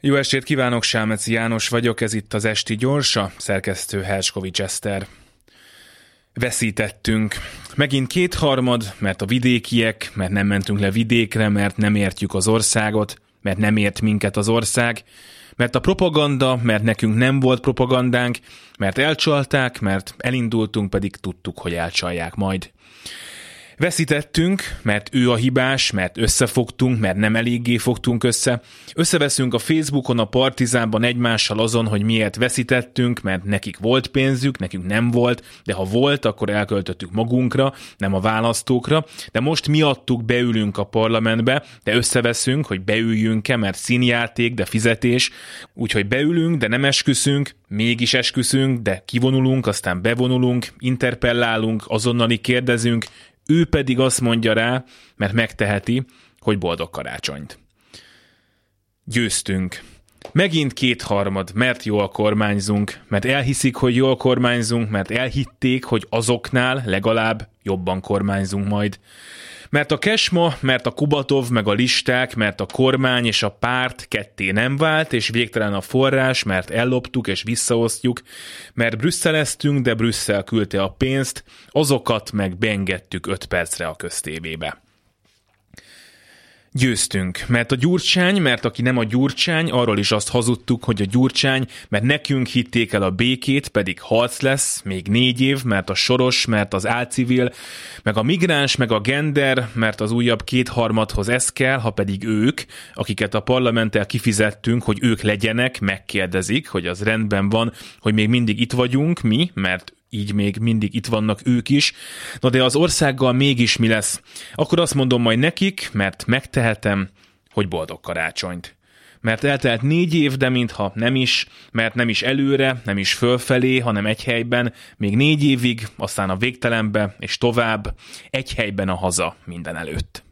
Jó estét kívánok, Sámeci János vagyok, ez itt az Esti Gyorsa, szerkesztő Herskovics Eszter. Veszítettünk. Megint kétharmad, mert a vidékiek, mert nem mentünk le vidékre, mert nem értjük az országot, mert nem ért minket az ország, mert a propaganda, mert nekünk nem volt propagandánk, mert elcsalták, mert elindultunk, pedig tudtuk, hogy elcsalják majd. Veszítettünk, mert ő a hibás, mert összefogtunk, mert nem eléggé fogtunk össze. Összeveszünk a Facebookon, a Partizánban egymással azon, hogy miért veszítettünk, mert nekik volt pénzük, nekünk nem volt, de ha volt, akkor elköltöttük magunkra, nem a választókra. De most miattuk beülünk a parlamentbe, de összeveszünk, hogy beüljünk-e, mert színjáték, de fizetés. Úgyhogy beülünk, de nem esküszünk, mégis esküszünk, de kivonulunk, aztán bevonulunk, interpellálunk, azonnali kérdezünk, ő pedig azt mondja rá, mert megteheti, hogy boldog karácsonyt. Győztünk. Megint kétharmad, mert jól kormányzunk, mert elhiszik, hogy jól kormányzunk, mert elhitték, hogy azoknál legalább jobban kormányzunk majd. Mert a Kesma, mert a Kubatov, meg a listák, mert a kormány és a párt ketté nem vált, és végtelen a forrás, mert elloptuk és visszaosztjuk, mert brüsszeleztünk, de Brüsszel küldte a pénzt, azokat meg beengedtük öt percre a köztévébe. Győztünk, mert a gyurcsány, mert aki nem a gyurcsány, arról is azt hazudtuk, hogy a gyurcsány, mert nekünk hitték el a békét, pedig harc lesz, még négy év, mert a soros, mert az álcivil, meg a migráns, meg a gender, mert az újabb kétharmadhoz ez kell, ha pedig ők, akiket a parlamenttel kifizettünk, hogy ők legyenek, megkérdezik, hogy az rendben van, hogy még mindig itt vagyunk, mi, mert így még mindig itt vannak ők is. Na de az országgal mégis mi lesz? Akkor azt mondom majd nekik, mert megtehetem, hogy boldog karácsonyt. Mert eltelt négy év, de mintha nem is, mert nem is előre, nem is fölfelé, hanem egy helyben, még négy évig, aztán a végtelenbe, és tovább, egy helyben a haza minden előtt.